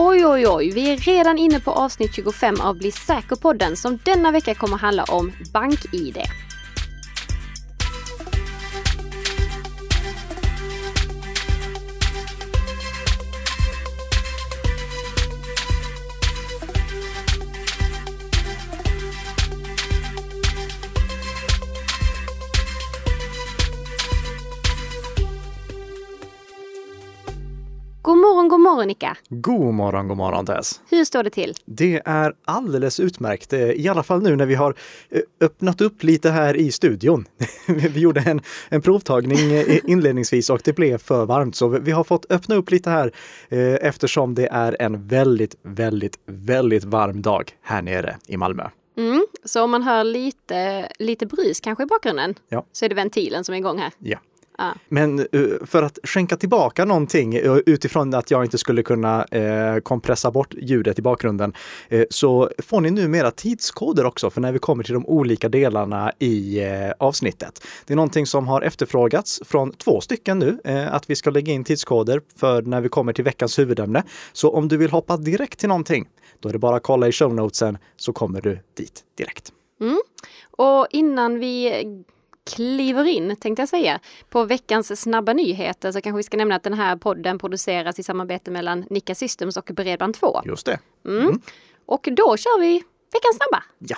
Oj, oj, oj. Vi är redan inne på avsnitt 25 av Bli säker-podden som denna vecka kommer handla om BankID. Morgon, god morgon Nika. God morgon, god morgon Tess. Hur står det till? Det är alldeles utmärkt, eh, i alla fall nu när vi har eh, öppnat upp lite här i studion. Vi gjorde en, en provtagning eh, inledningsvis och det blev för varmt så vi har fått öppna upp lite här eftersom det är en väldigt, väldigt, väldigt varm dag här nere i Malmö. Mm, så om man hör lite, lite brus kanske i bakgrunden Ja. så är det ventilen som är igång här. Ja. Ja. Men eh, för att skänka tillbaka någonting eh, utifrån att jag inte skulle kunna eh, kompressa bort ljudet i bakgrunden eh, så får ni numera tidskoder också för när vi kommer till de olika delarna i eh, avsnittet. Det är någonting som har efterfrågats från två stycken nu, att vi ska lägga in tidskoder för när vi kommer till veckans huvudämne. Så om du vill hoppa direkt till någonting, då är det bara att kolla i show notesen så kommer du dit direkt. Och innan vi kliver in, tänkte jag säga, på veckans snabba nyheter så kanske vi ska nämna att den här podden produceras i samarbete mellan Nika Systems och Bredband2. Just det. Mm. Och då kör vi veckans snabba. Ja.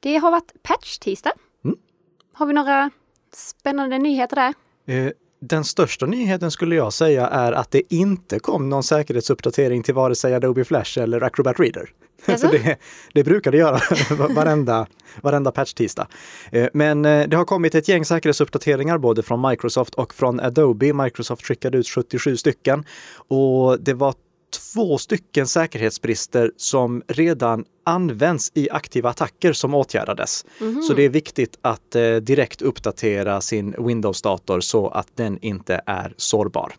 Det har varit patch-tisdag. Mm. Har vi några spännande nyheter där? Eh, Den största nyheten skulle jag säga är att det inte kom någon säkerhetsuppdatering till vare sig Adobe Flash eller Acrobat Reader. Alltså? alltså? Det, det brukar det göra varenda, varenda patch-tisdag. Eh, men eh, det har kommit ett gäng säkerhetsuppdateringar både från Microsoft och från Adobe. Microsoft skickade ut 77 stycken och det var två stycken säkerhetsbrister som redan används i aktiva attacker som åtgärdades. Så det är viktigt att eh, direkt uppdatera sin Windows-dator så att den inte är sårbar.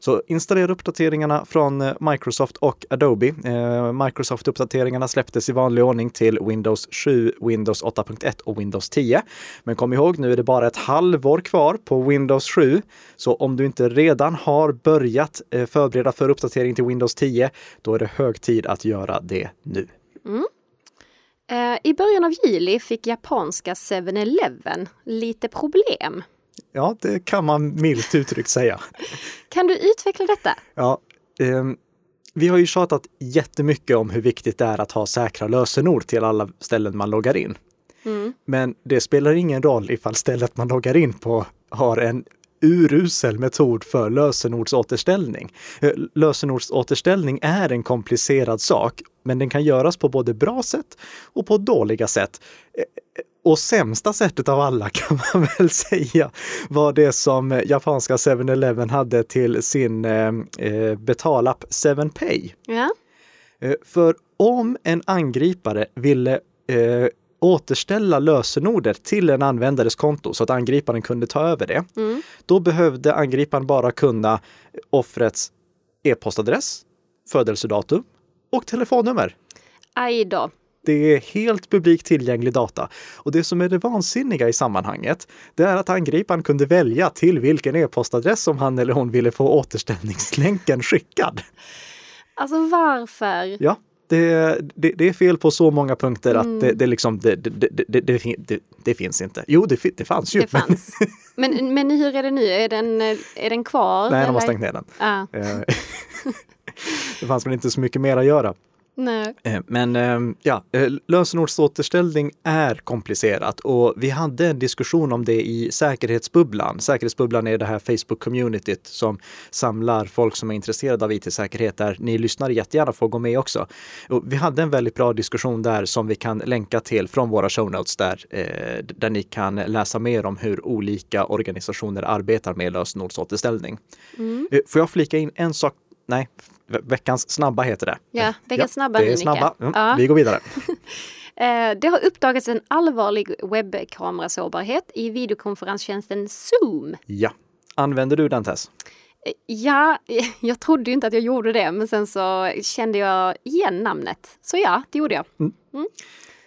Så installera uppdateringarna från eh, Microsoft och Adobe. Eh, Microsoft-uppdateringarna släpptes i vanlig ordning till Windows 7, Windows 8.1 och Windows 10. Men kom ihåg, nu är det bara ett halvår kvar på Windows 7. Så om du inte redan har börjat eh, förbereda för uppdatering till Windows 10, då är det hög tid att göra det nu. Eh, I början av juli fick japanska 7-Eleven lite problem. Ja, det kan man milt uttryckt säga. Kan du utveckla detta? Ja, ehm, vi har ju tjatat jättemycket om hur viktigt det är att ha säkra lösenord till alla ställen man loggar in. Men det spelar ingen roll ifall stället man loggar in på har en urusel metod för lösenordsåterställning. Eh, Lösenordsåterställning är en komplicerad sak, men den kan göras på både bra sätt och på dåliga sätt. Eh, Och sämsta sättet av alla kan man väl säga var det som japanska 7-Eleven hade till sin eh, eh, betalapp 7pay. Ja. Eh, För om en angripare ville eh, återställa lösenordet till en användares konto så att angriparen kunde ta över det, då behövde angriparen bara kunna offrets e-postadress, födelsedatum och telefonnummer. Aj då. Det är helt publikt tillgänglig data. Och det som är det vansinniga i sammanhanget, det är att angriparen kunde välja till vilken e-postadress som han eller hon ville få återställningslänken skickad. Alltså varför? Ja, det, det, det är fel på så många punkter att det, det, liksom, det, det, det, det, det, fin- det, det finns inte. Jo, det, fanns ju. Fanns. Men, men hur är det nu? Är den, är den kvar? Men, nej, de har eller? stängt ner den. Ja. Eh, det fanns väl inte så mycket mer att göra. Nej. Eh, Men eh, ja, eh, lösenordsåterställning är komplicerat och vi hade en diskussion om det i säkerhetsbubblan. Säkerhetsbubblan är det här Facebook-communityt som samlar folk som är intresserade av it-säkerhet där ni lyssnare jättegärna får gå med också. Och vi hade en väldigt bra diskussion där som vi kan länka till från våra show notes där, eh, där ni kan läsa mer om hur olika organisationer arbetar med lösenordsåterställning. Eh, Får jag flika in en sak? Nej, ve- veckans snabba heter det. Ja, veckans snabba Det är snabba. Mm, Ja. Vi går vidare. Eh, Det har uppdagats en allvarlig webbkamerasårbarhet i videokonferenstjänsten Zoom. Ja. Använder du den Tess? Eh, Ja, jag trodde inte att jag gjorde det, men sen så kände jag igen namnet. Så ja, det gjorde jag.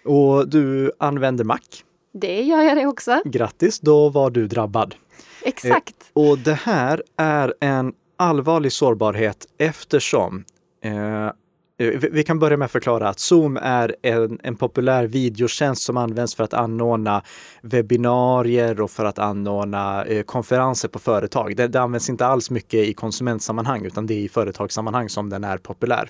Och du använder Mac? Det gör jag det också. Grattis, då var du drabbad. Exakt. Och det här är en allvarlig sårbarhet eftersom Eh, eh vi kan börja med att förklara att Zoom är en, en, populär videotjänst som används för att anordna webbinarier och för att anordna eh, konferenser på företag. Det, det, används inte alls mycket i konsumentsammanhang utan det är i företagssammanhang som den är populär.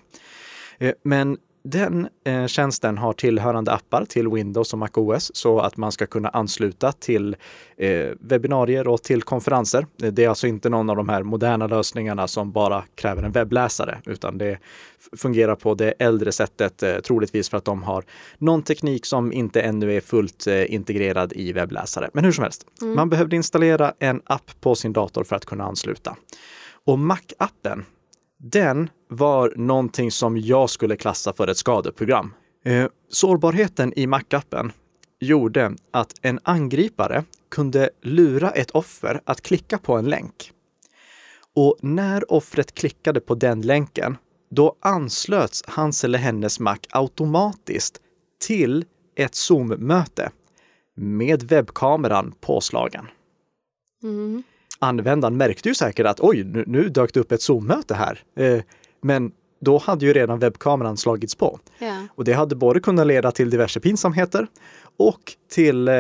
Eh, men den eh, tjänsten har tillhörande appar till Windows och MacOS så att man ska kunna ansluta till eh, webbinarier och till konferenser. Det är alltså inte någon av de här moderna lösningarna som bara kräver en webbläsare, utan det fungerar på det äldre sättet, eh, troligtvis för att de har någon teknik som inte ännu är fullt eh, integrerad i webbläsare. Men hur som helst, mm. man behövde installera en app på sin dator för att kunna ansluta. Och Mac-appen den var någonting som jag skulle klassa för ett skadeprogram. Eh, sårbarheten i Mac-appen gjorde att en angripare kunde lura ett offer att klicka på en länk. Och när offret klickade på den länken, då anslöts hans eller hennes Mac automatiskt till ett Zoom-möte med webbkameran påslagen. Mm användaren märkte ju säkert att oj, nu, nu dök det upp ett Zoom-möte här. Eh, men då hade ju redan webbkameran slagits på. Ja. Och det hade både kunnat leda till diverse pinsamheter och till eh,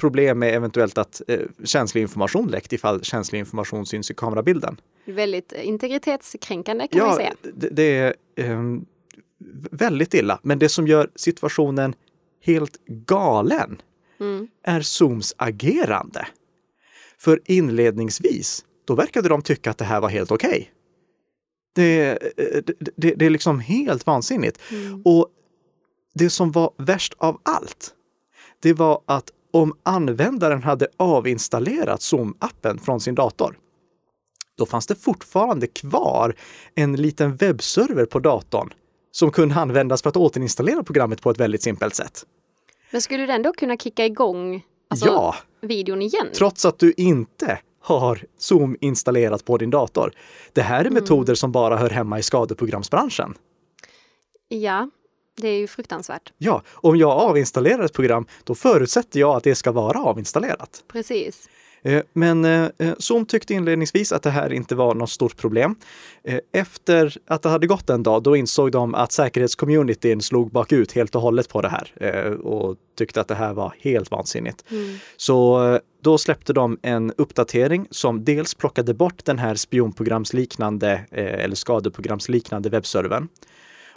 problem med eventuellt att eh, känslig information läckt ifall känslig information syns i kamerabilden. Väldigt integritetskränkande kan ja, man säga. Det, det är eh, väldigt illa. Men det som gör situationen helt galen mm. är Zooms agerande. För inledningsvis, då verkade de tycka att det här var helt okej. Okay. Det, det, det, det, är liksom helt vansinnigt. Mm. Och det som var värst av allt, det var att om användaren hade avinstallerat Zoom-appen från sin dator, då fanns det fortfarande kvar en liten webbserver på datorn som kunde användas för att återinstallera programmet på ett väldigt simpelt sätt. Men skulle den då kunna kicka igång alltså, ja. videon igen? Trots att du inte har Zoom installerat på din dator. Det här är mm. metoder som bara hör hemma i skadeprogramsbranschen. Ja, det är ju fruktansvärt. Ja, om jag avinstallerar ett program, då förutsätter jag att det ska vara avinstallerat. Precis. Eh, men eh, eh, Zoom tyckte inledningsvis att det här inte var något stort problem. Efter att det hade gått en dag, då insåg de att säkerhetscommunityn slog bakut helt och hållet på det här och tyckte att det här var helt vansinnigt. Mm. Så då släppte de en uppdatering som dels plockade bort den här spionprogramsliknande eller skadeprogramsliknande webbservern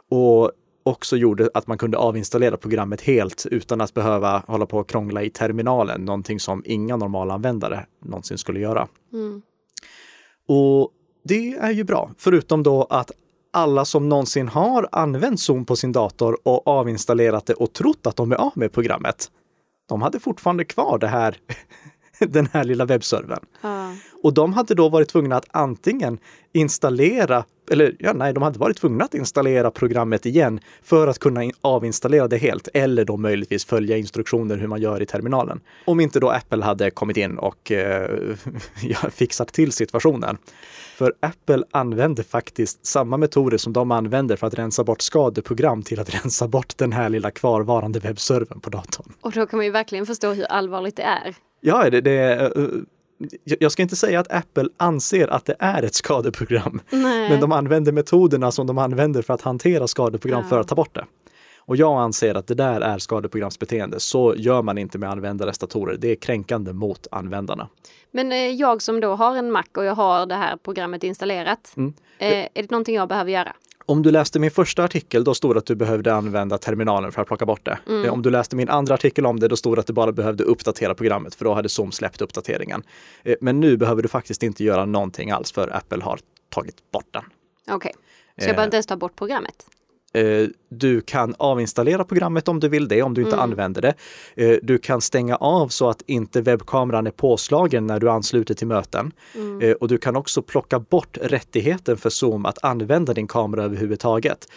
och också gjorde att man kunde avinstallera programmet helt utan att behöva hålla på och krångla i terminalen, någonting som inga normalanvändare någonsin skulle göra. Mm. Och det är ju bra, förutom då att alla som någonsin har använt Zoom på sin dator och avinstallerat det och trott att de är av med programmet, de hade fortfarande kvar det här den här lilla webbservern. Ja. Och de hade då varit tvungna att antingen installera, eller ja, nej, de hade varit tvungna att installera programmet igen för att kunna avinstallera det helt, eller då möjligtvis följa instruktioner hur man gör i terminalen. Om inte då Apple hade kommit in och eh, fixat till situationen. För Apple använder faktiskt samma metoder som de använder för att rensa bort skadeprogram till att rensa bort den här lilla kvarvarande webbservern på datorn. Och då kan man ju verkligen förstå hur allvarligt det är. Ja, det, det, jag ska inte säga att Apple anser att det är ett skadeprogram, Nej. men de använder metoderna som de använder för att hantera skadeprogram ja. för att ta bort det. Och jag anser att det där är skadeprogramsbeteende. Så gör man inte med användares datorer. Det är kränkande mot användarna. Men eh, jag som då har en Mac och jag har det här programmet installerat. Mm. Eh, är det någonting jag behöver göra? Om du läste min första artikel, då stod det att du behövde använda terminalen för att plocka bort det. Mm. Eh, om du läste min andra artikel om det, då stod det att du bara behövde uppdatera programmet, för då hade Zoom släppt uppdateringen. Eh, men nu behöver du faktiskt inte göra någonting alls, för Apple har tagit bort den. Okej, okay. så jag behöver inte ens ta bort programmet? Eh, du kan avinstallera programmet om du vill det, om du inte mm. använder det. Eh, du kan stänga av så att inte webbkameran är påslagen när du ansluter till möten. Mm. Eh, och du kan också plocka bort rättigheten för Zoom att använda din kamera överhuvudtaget.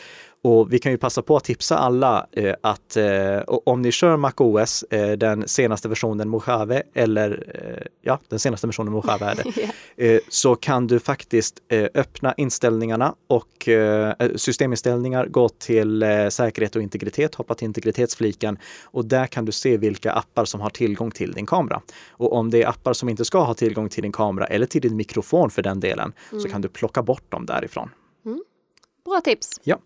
Och vi kan ju passa på att tipsa alla eh, att eh, om ni kör MacOS, eh, den senaste versionen Mojave eller eh, ja, den senaste versionen Mojave är det, yeah. så kan du faktiskt eh, öppna inställningarna och eh, systeminställningar, gå till säkerhet och integritet, hoppa till integritetsfliken och där kan du se vilka appar som har tillgång till din kamera. Och om det är appar som inte ska ha tillgång till din kamera eller till din mikrofon för den delen, mm. så kan du plocka bort dem därifrån. Bra tips. Ja.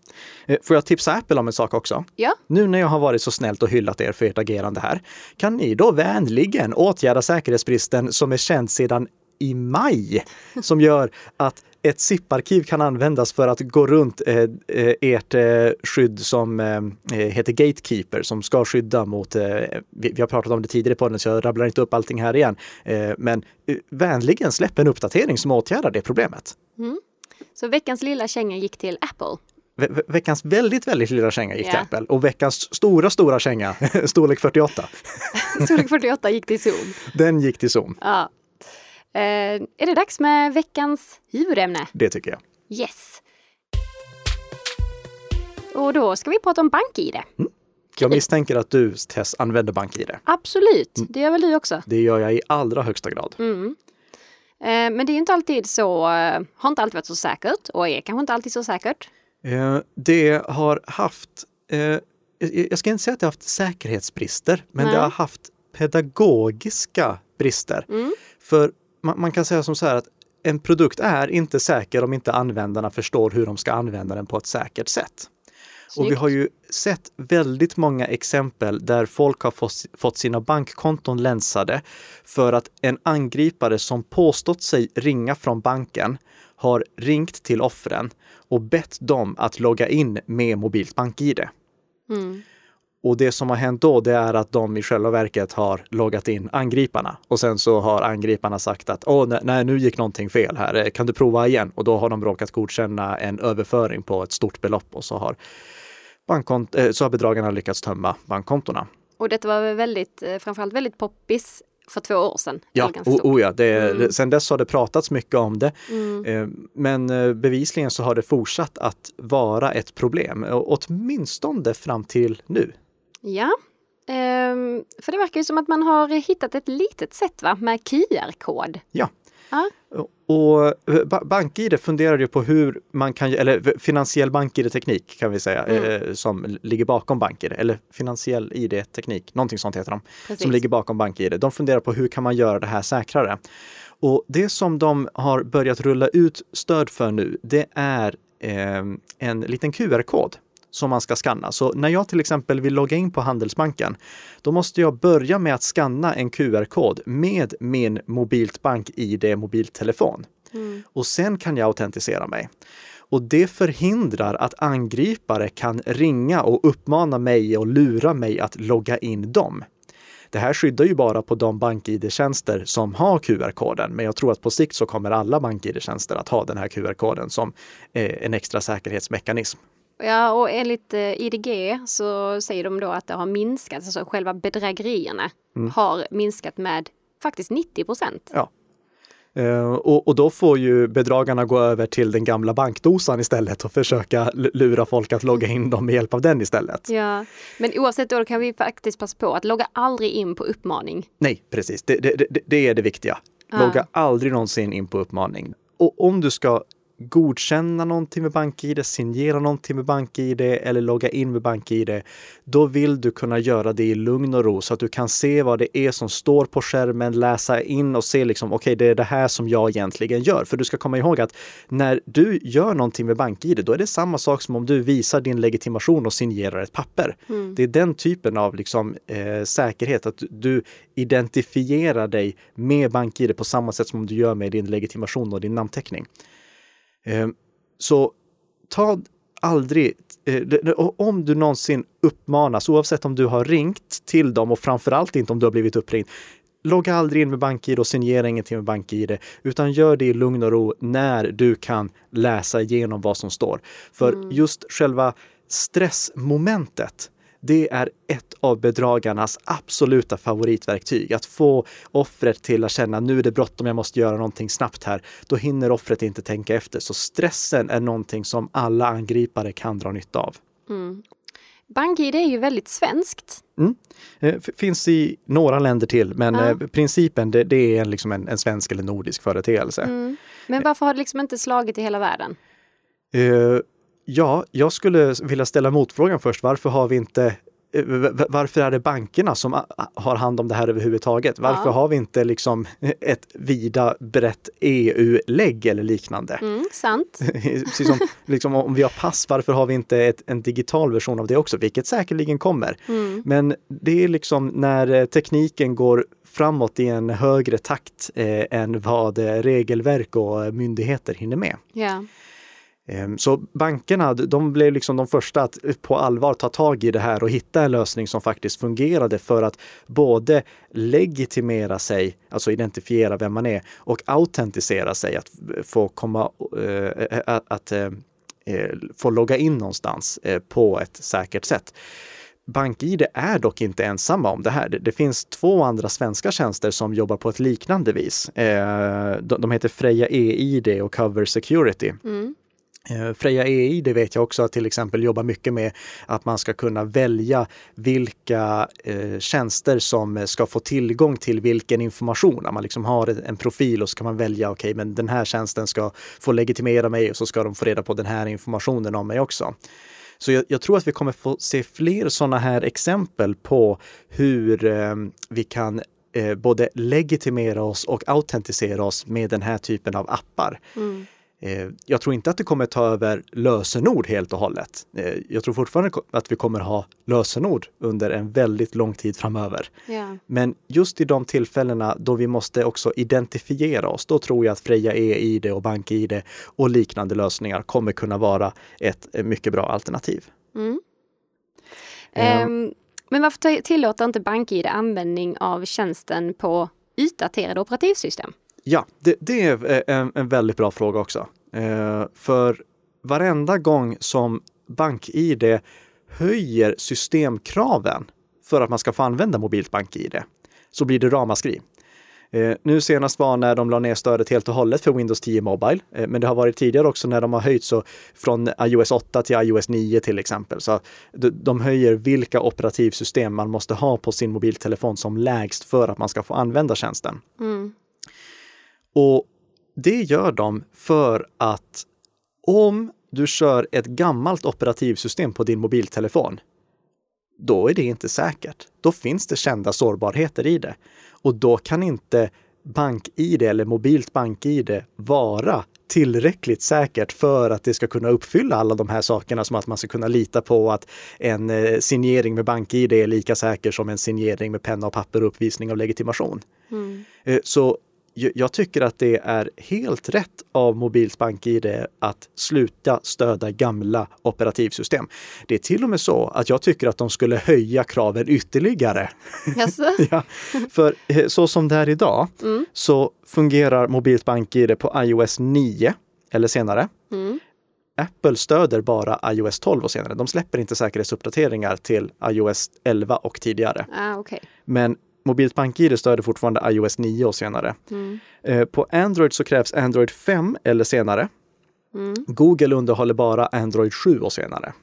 Eh, Får jag tipsa Apple om en sak också? Ja, Nu när jag har varit så snällt och hyllat er för ert agerande här, kan ni då vänligen åtgärda säkerhetsbristen som är känd sedan i maj, som gör att ett zip-arkiv kan användas för att gå runt eh, eh, ert eh, skydd som eh, heter Gatekeeper, som ska skydda mot, eh, vi, vi har pratat om det tidigare på den så jag rabblar inte upp allting här igen, eh, men eh, vänligen släpp en uppdatering som åtgärdar det problemet. Så veckans lilla känga gick till Apple. Ve- ve- veckans väldigt, väldigt lilla känga gick till Ja. Apple och veckans stora, stora känga, storlek 48, Storlek 48 gick till Zoom. den gick till Zoom. Ja. Eh, är det dags med veckans huvudämne? Det tycker jag. Yes! Och då ska vi prata om BankID. Jag misstänker att du, Tess, använder BankID. Absolut, det gör väl du också. Det gör jag i allra högsta grad. Mm. Eh, men det är inte alltid så, eh, har inte alltid varit så säkert och är kanske inte alltid så säkert. Eh, Det har haft, jag ska inte säga att det har haft säkerhetsbrister, men Nej. det har haft pedagogiska brister. Mm. För man, man kan säga som så här att en produkt är inte säker om inte användarna förstår hur de ska använda den på ett säkert sätt. Och vi har ju sett väldigt många exempel där folk har fått, fått sina bankkonton länsade för att en angripare som påstått sig ringa från banken har ringt till offren och bett dem att logga in med mobilt bank-id. Mm. Och det som har hänt då, det är att de i själva verket har loggat in angriparna. Och sen så har angriparna sagt att åh, nej, nej, nu gick någonting fel här, Eh, kan du prova igen? Och då har de råkat godkänna en överföring på ett stort belopp och så har, bankkont- eh, så har bedragarna lyckats tömma bankkontona. Och detta var väl väldigt, eh, framförallt väldigt poppis för två år sedan. Ja, o, stort. o ja det, Mm. sen dess har det pratats mycket om det. Mm. Men bevisligen så har det fortsatt att vara ett problem, åtminstone fram till nu. Ja, ehm, för det verkar ju som att man har hittat ett litet sätt va? med QR-kod. Ja. Ja. Och eh, ba- BankID funderar ju på hur man kan, eller finansiell BankID-teknik kan vi säga, Mm. eh, som ligger bakom BankID, eller finansiell ID-teknik, någonting sånt heter de, Precis. som ligger bakom BankID. De funderar på hur kan man göra det här säkrare? Och det som de har börjat rulla ut stöd för nu, det är eh, en liten QR-kod som man ska skanna. Så när jag till exempel vill logga in på Handelsbanken, då måste jag börja med att skanna en QR-kod med min mobilt bank-id mobiltelefon. Mm. Och sen kan jag autentisera mig. Och det förhindrar att angripare kan ringa och uppmana mig och lura mig att logga in dem. Det här skyddar ju bara på de bank-id-tjänster som har QR-koden, men jag tror att på sikt så kommer alla bank-id-tjänster att ha den här QR-koden som eh, en extra säkerhetsmekanism. Ja, och enligt eh, IDG så säger de då att det har minskat, alltså själva bedrägerierna Mm. har minskat med faktiskt 90 procent. Ja. Eh, och, och då får ju bedragarna gå över till den gamla bankdosan istället och försöka lura folk att logga in dem med hjälp av den istället. Ja, men oavsett då kan vi faktiskt passa på att logga aldrig in på uppmaning. Nej, precis. Det, det, det, det är det viktiga. Logga aldrig någonsin in på uppmaning. Och om du ska godkänna någonting med BankID, signera någonting med BankID eller logga in med BankID, då vill du kunna göra det i lugn och ro så att du kan se vad det är som står på skärmen, läsa in och se liksom, okej, det är det här som jag egentligen gör. För du ska komma ihåg att när du gör någonting med BankID, då är det samma sak som om du visar din legitimation och signerar ett papper. Det är den typen av liksom, eh, säkerhet, att du identifierar dig med BankID på samma sätt som du gör med din legitimation och din namnteckning. Eh, så ta aldrig, eh, om du någonsin uppmanas, oavsett om du har ringt till dem och framförallt inte om du har blivit uppringd, logga aldrig in med BankID och signera ingenting med BankID, utan gör det i lugn och ro när du kan läsa igenom vad som står. För just själva stressmomentet, det är ett av bedragarnas absoluta favoritverktyg. Att få offret till att känna nu är det bråttom, jag måste göra någonting snabbt här. Då hinner offret inte tänka efter. Så stressen är någonting som alla angripare kan dra nytta av. BankID är ju väldigt svenskt. Eh, f- Finns i några länder till, men Ja. eh, principen det, det är liksom en, en svensk eller nordisk företeelse. Men varför har det liksom inte slagit i hela världen? Eh, ja, jag skulle vilja ställa motfrågan först. Varför har vi inte eh, varför är det bankerna som har hand om det här överhuvudtaget? Varför ja. har vi inte liksom ett vida brett EU-lägg eller liknande? Mm, sant. Precis som liksom, om vi har pass, varför har vi inte ett, en digital version av det också? Vilket säkerligen kommer. Mm. Men det är liksom när eh, tekniken går framåt i en högre takt eh, än vad regelverk och myndigheter hinner med. Yeah. Ehm, så bankerna, de blev liksom de första att eh, på allvar ta tag i det här och hitta en lösning som faktiskt fungerade för att både legitimera sig, alltså identifiera vem man är, och autentisera sig, att eh, få komma, äh, att, att äh, få logga in någonstans på ett säkert sätt. BankID är dock inte ensamma om det här. Det, finns två andra svenska tjänster som jobbar på ett liknande vis. de, heter Freja eID och Cover Security. Mm. Eh, Freja EI, det vet jag också, att till exempel jobbar mycket med att man ska kunna välja vilka eh, tjänster som ska få tillgång till vilken information. man liksom har en profil och så kan man välja, okej, okay, men den här tjänsten ska få legitimera mig och så ska de få reda på den här informationen om mig också. Så jag, jag tror att vi kommer få se fler sådana här exempel på hur eh, vi kan eh, både legitimera oss och autentisera oss med den här typen av appar. Mm. Eh, jag tror inte att det kommer ta över lösenord helt och hållet. Eh, jag tror fortfarande att vi kommer ha lösenord under en väldigt lång tid framöver. Ja. Men just i de tillfällena då vi måste också identifiera oss, då tror jag att Freja e-id och BankID och liknande lösningar kommer kunna vara ett mycket bra alternativ. Mm. Um, men varför tillåter inte BankID användning av tjänsten på utdaterade operativsystem? Ja, det, det är eh, en, en, väldigt bra fråga också. Eh, för varenda gång som BankID höjer systemkraven för att man ska få använda mobilt BankID så blir det ramaskri. Eh, nu senast var när de la ner stödet helt och hållet för Windows 10 Mobile, eh, men det har varit tidigare också när de har höjt så från iOS 8 till iOS 9 till exempel. Så de, de höjer vilka operativsystem man måste ha på sin mobiltelefon som lägst för att man ska få använda tjänsten. Mm. Och det gör de för att om du kör ett gammalt operativsystem på din mobiltelefon, då är det inte säkert. Då finns det kända sårbarheter i det. Och då kan inte BankID eller mobilt BankID vara tillräckligt säkert för att det ska kunna uppfylla alla de här sakerna som att man ska kunna lita på att en eh, signering med BankID är lika säker som en signering med penna och papper och uppvisning av legitimation. Mm. Eh, så jag tycker att det är helt rätt av Mobilt BankID att sluta stödja gamla operativsystem. Det är till och med så att jag tycker att de skulle höja kraven ytterligare. ja, för eh, så som det är idag mm. så fungerar Mobilt BankID på iOS 9 eller senare. Mm. Apple stöder bara iOS 12 och senare. De släpper inte säkerhetsuppdateringar till iOS 11 och tidigare. Ah, okay. Men Mobilt BankID stöder fortfarande iOS 9 och senare. Mm. Eh, på Android så krävs Android 5 eller senare. Mm. Google underhåller bara Android 7 och senare.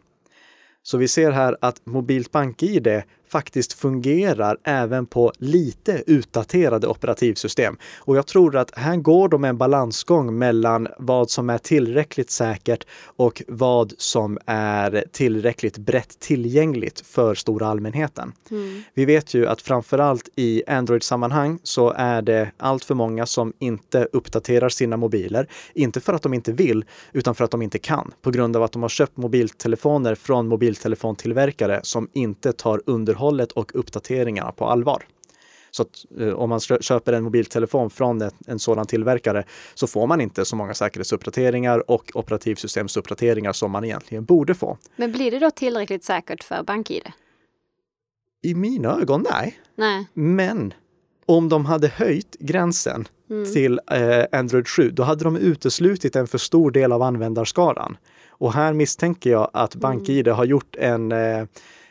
Så vi ser här att Mobilt BankID faktiskt fungerar även på lite utdaterade operativsystem. Och jag tror att här går de en balansgång mellan vad som är tillräckligt säkert och vad som är tillräckligt brett tillgängligt för stora allmänheten. Mm. Vi vet ju att framförallt i Android-sammanhang så är det allt för många som inte uppdaterar sina mobiler. Inte för att de inte vill, utan för att de inte kan. På grund av att de har köpt mobiltelefoner från mobiltelefontillverkare som inte tar under underhållet och uppdateringarna på allvar. Så att, eh, om man köper en mobiltelefon från ett, en sådan tillverkare så får man inte så många säkerhetsuppdateringar och operativsystemsuppdateringar som man egentligen borde få. Men blir det då tillräckligt säkert för BankID? I mina ögon, nej. nej. Men om de hade höjt gränsen mm. till eh, Android 7, då hade de uteslutit en för stor del av användarskaran. Och här misstänker jag att. BankID mm. har gjort en eh,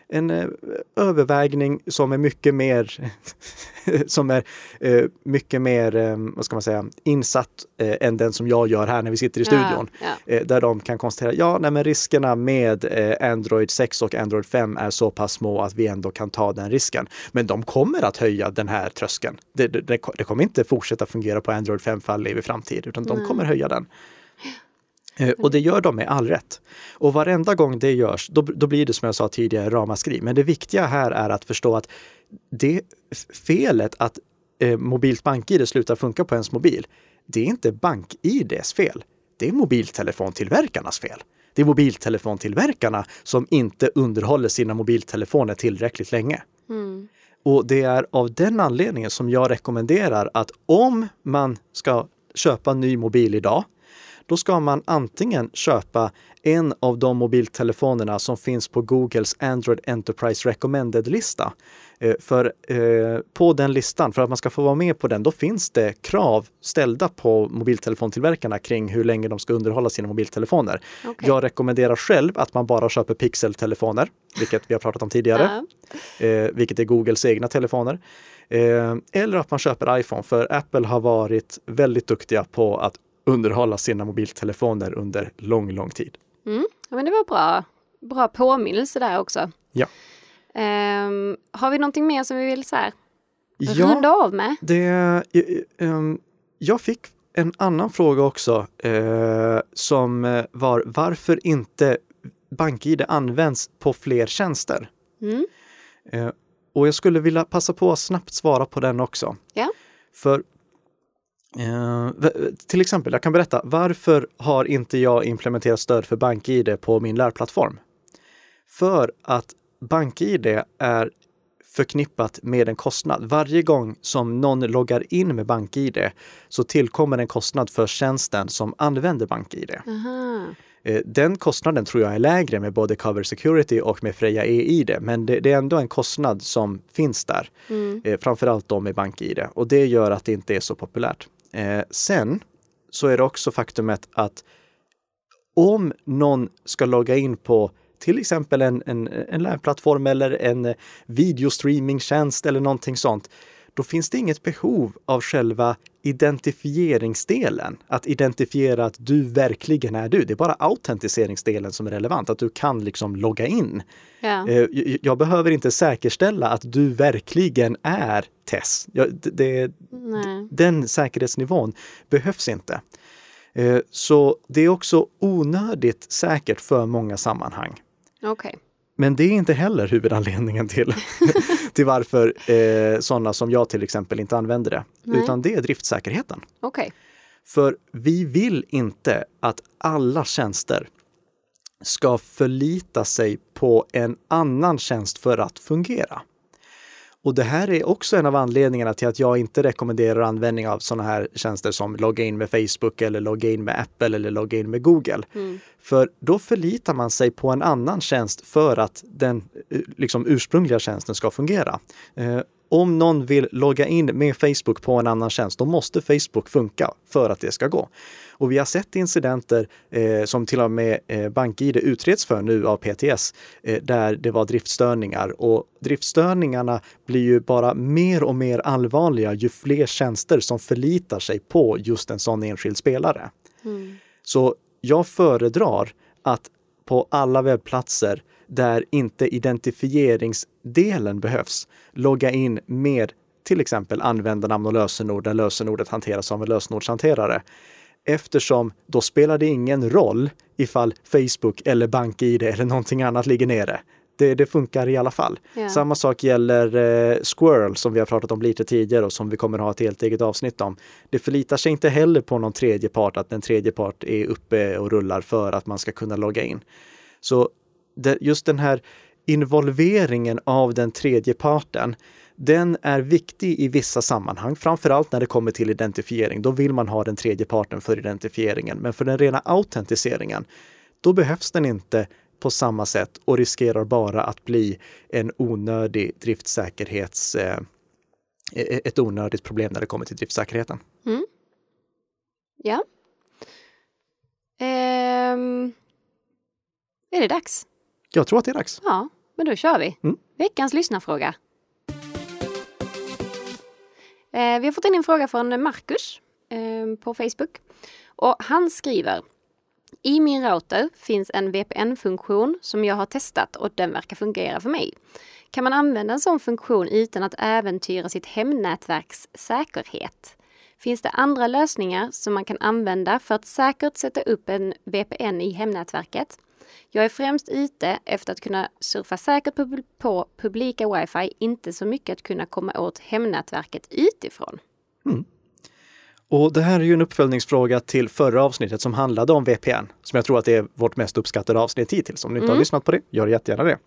en eh, övervägning som är mycket mer som är eh, mycket mer, eh, vad ska man säga, insatt än den som jag gör här när vi sitter i studion. Ja, ja. Där de kan konstatera, ja, nej, men riskerna med Android 6 och Android 5 är så pass små att vi ändå kan ta den risken. Men de kommer att höja den här tröskeln. Det, det, det kommer inte fortsätta fungera på Android 5 för all evig framtid, utan de kommer höja den. Eh, Och det gör de med all rätt. Och varenda gång det görs, då, då blir det som jag sa tidigare ramaskri. Men det viktiga här är att förstå att det felet att eh, mobilt bank-id slutar funka på ens mobil, det är inte bank-ids fel. Det är mobiltelefontillverkarnas fel. Det är mobiltelefontillverkarna som inte underhåller sina mobiltelefoner tillräckligt länge. Mm. Och det är av den anledningen som jag rekommenderar att om man ska köpa ny mobil idag, då ska man antingen köpa en av de mobiltelefonerna som finns på Googles Android Enterprise Recommended-lista. Eh, För eh, på den listan, för att man ska få vara med på den, då finns det krav ställda på mobiltelefontillverkarna kring hur länge de ska underhålla sina mobiltelefoner. Okej. Jag rekommenderar själv att man bara köper pixeltelefoner, vilket vi har pratat om tidigare eh, vilket är Googles egna telefoner. Eh, eller att man köper iPhone, för Apple har varit väldigt duktiga på att underhålla sina mobiltelefoner under lång, lång tid. Mm. Ja, men det var bra, bra påminnelse där också. Ja. Ehm, har vi någonting mer som vi vill så här, Ja, runda av med? det, ehm, jag fick en annan fråga också eh, som eh, var varför inte BankID används på fler tjänster? Mm. Eh, och jag skulle vilja passa på att snabbt svara på den också. Ja. För eh, till exempel, jag kan berätta, varför har inte jag implementerat stöd för BankID på min lärplattform? För att BankID är förknippat med en kostnad. Varje gång som någon loggar in med BankID så tillkommer en kostnad för tjänsten som använder BankID. Aha. Eh, Den kostnaden tror jag är lägre med både Cover Security och med Freja e-id, men det, det är ändå en kostnad som finns där. Mm. Eh, framförallt då med BankID och det gör att det inte är så populärt. Eh, sen så är det också faktumet att om någon ska logga in på till exempel en, en, en lärplattform eller en eh, videostreamingtjänst eller någonting sånt, då finns det inget behov av själva identifieringsdelen. Att identifiera att du verkligen är du. Det är bara autentiseringsdelen som är relevant, att du kan liksom logga in. Ja. Eh, Jag behöver inte säkerställa att du verkligen är Tess. Jag, det- den säkerhetsnivån behövs inte. Eh, Så det är också onödigt säkert för många sammanhang. Okej. Men det är inte heller huvudanledningen till, till varför eh, sådana som jag till exempel inte använder det. Nej. Utan det är driftsäkerheten. Okej. För vi vill inte att alla tjänster ska förlita sig på en annan tjänst för att fungera. Och det här är också en av anledningarna till att jag inte rekommenderar användning av sådana här tjänster som logga in med Facebook eller logga in med Apple eller logga in med Google. Mm. För då förlitar man sig på en annan tjänst för att den eh, liksom, ursprungliga tjänsten ska fungera. Om någon vill logga in med Facebook på en annan tjänst, då måste Facebook funka för att det ska gå. Och vi har sett incidenter eh, som till och med eh, BankID utreds för nu av PTS, eh, där det var driftstörningar. Och driftstörningarna blir ju bara mer och mer allvarliga ju fler tjänster som förlitar sig på just en sån enskild spelare. Mm. Så jag föredrar att på alla webbplatser där inte identifieringsdelen behövs, logga in med till exempel användarnamn och lösenord där lösenordet hanteras av en lösenordshanterare. Eftersom då spelar det ingen roll ifall Facebook eller BankID eller någonting annat ligger nere. Det, det funkar i alla fall. Ja. Samma sak gäller eh, Squirrel som vi har pratat om lite tidigare och som vi kommer ha ett helt eget avsnitt om. Det förlitar sig inte heller på någon tredje part, att en tredje part är uppe och rullar för att man ska kunna logga in. Så just den här involveringen av den tredje parten, den är viktig i vissa sammanhang, framförallt när det kommer till identifiering. Då vill man ha den tredje parten för identifieringen. Men för den rena autentiseringen, då behövs den inte på samma sätt och riskerar bara att bli en onödig driftsäkerhets... Eh, e-, ett onödigt problem när det kommer till driftsäkerheten. Mm. Ja. Ehm. Är det dags? Jag tror att det är dags. Ja, men då kör vi. Mm. Veckans lyssnarfråga. Eh, vi har fått in en fråga från Marcus eh, på Facebook. Och han skriver I min router finns en VPN-funktion som jag har testat och den verkar fungera för mig. Kan man använda en sån funktion utan att äventyra sitt hemnätverks säkerhet? Finns det andra lösningar som man kan använda för att säkert sätta upp en VPN i hemnätverket? Jag är främst ute efter att kunna surfa säkert på, publika wifi, inte så mycket att kunna komma åt hemnätverket utifrån. Mm. Och det här är ju en uppföljningsfråga till förra avsnittet som handlade om VPN, som jag tror att det är vårt mest uppskattade avsnitt hittills. Om ni inte mm. har lyssnat på det, gör jättegärna det.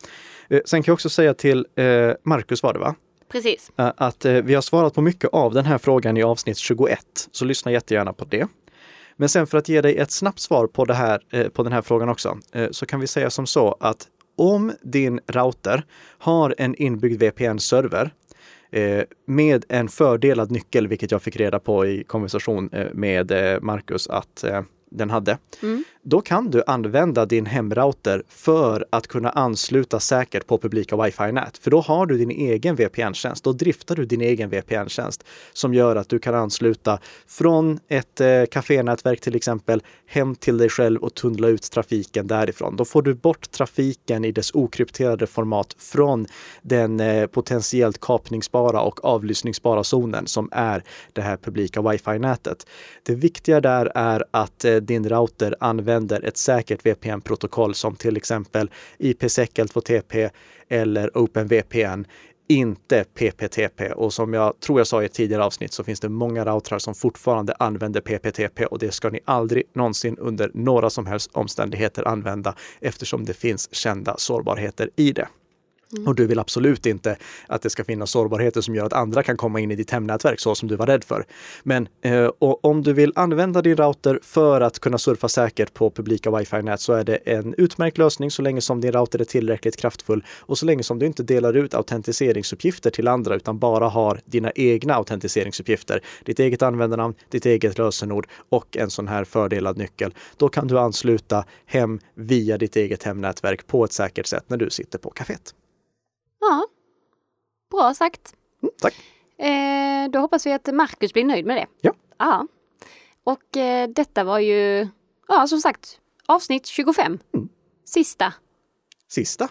Eh, sen kan jag också säga till eh, Marcus var det va? Precis. Eh, att vi har svarat på mycket av den här frågan i avsnitt 21, så lyssna jättegärna på det. Men sen för att ge dig ett snabbt svar på, det här, eh, på den här frågan också, eh, så kan vi säga som så att om din router har en inbyggd VPN-server eh, med en fördelad nyckel, vilket jag fick reda på i konversation med Marcus att den hade. Mm. Då kan du använda din hemrouter för att kunna ansluta säkert på publika wifi-nät. För då har du din egen VPN-tjänst. Då driftar du din egen VPN-tjänst som gör att du kan ansluta från ett eh, kafénätverk till exempel hem till dig själv och tunnla ut trafiken därifrån. Då får du bort trafiken i dess okrypterade format från den eh, potentiellt kapningsbara och avlyssningsbara zonen som är det här publika wifi-nätet. Det viktiga där är att eh, din router använder använder ett säkert VPN-protokoll som till exempel IPsec L2TP eller OpenVPN inte PPTP. Och som jag tror jag sa i ett tidigare avsnitt så finns det många routrar som fortfarande använder PPTP och det ska ni aldrig någonsin under några som helst omständigheter använda eftersom det finns kända sårbarheter i det. Mm. Och du vill absolut inte att det ska finnas sårbarheter som gör att andra kan komma in i ditt hemnätverk så som du var rädd för. Men eh, om du vill använda din router för att kunna surfa säkert på publika wifi-nät så är det en utmärkt lösning så länge som din router är tillräckligt kraftfull och så länge som du inte delar ut autentiseringsuppgifter till andra utan bara har dina egna autentiseringsuppgifter, ditt eget användarnamn, ditt eget lösenord och en sån här fördelad nyckel. Då kan du ansluta hem via ditt eget hemnätverk på ett säkert sätt när du sitter på kaféet. Ja, bra sagt. Mm, tack. Eh, då hoppas vi att Marcus blir nöjd med det. Ja. ja. Och eh, detta var ju, ja som sagt, avsnitt 25. Mm. Sista. Sista?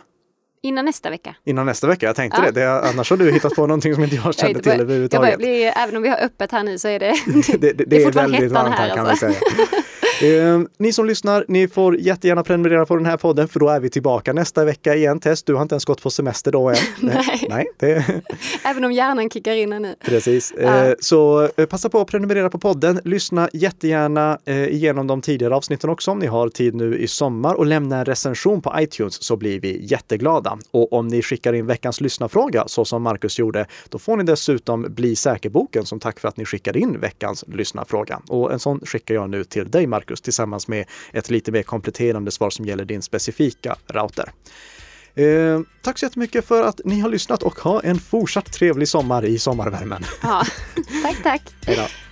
Innan nästa vecka. Innan nästa vecka, jag tänkte ja. det. det. Annars har du hittat på någonting som inte jag kände till överhuvudtaget. Bli, även om vi har öppet här nu så är det, det, det, det, är, är väldigt varmt här, här kan alltså. vi säga. Eh, ni som lyssnar, ni får jättegärna prenumerera på den här podden för då är vi tillbaka nästa vecka igen. Test, du har inte ens gått på semester då än. Nej. Nej det... Även om hjärnan kickar in nu. Precis. Ja. Eh, så eh, passa på att prenumerera på podden. Lyssna jättegärna eh, igenom de tidigare avsnitten också om ni har tid nu i sommar och lämna en recension på iTunes så blir vi jätteglada. Och om ni skickar in veckans lyssnarfråga så som Marcus gjorde, då får ni dessutom Bli säker-boken som tack för att ni skickade in veckans lyssnarfråga. Och en sån skickar jag nu till dig Marcus Marcus tillsammans med ett lite mer kompletterande svar som gäller din specifika router. Eh, tack så jättemycket för att ni har lyssnat och ha en fortsatt trevlig sommar i sommarvärmen. Ja, tack tack. Hej då.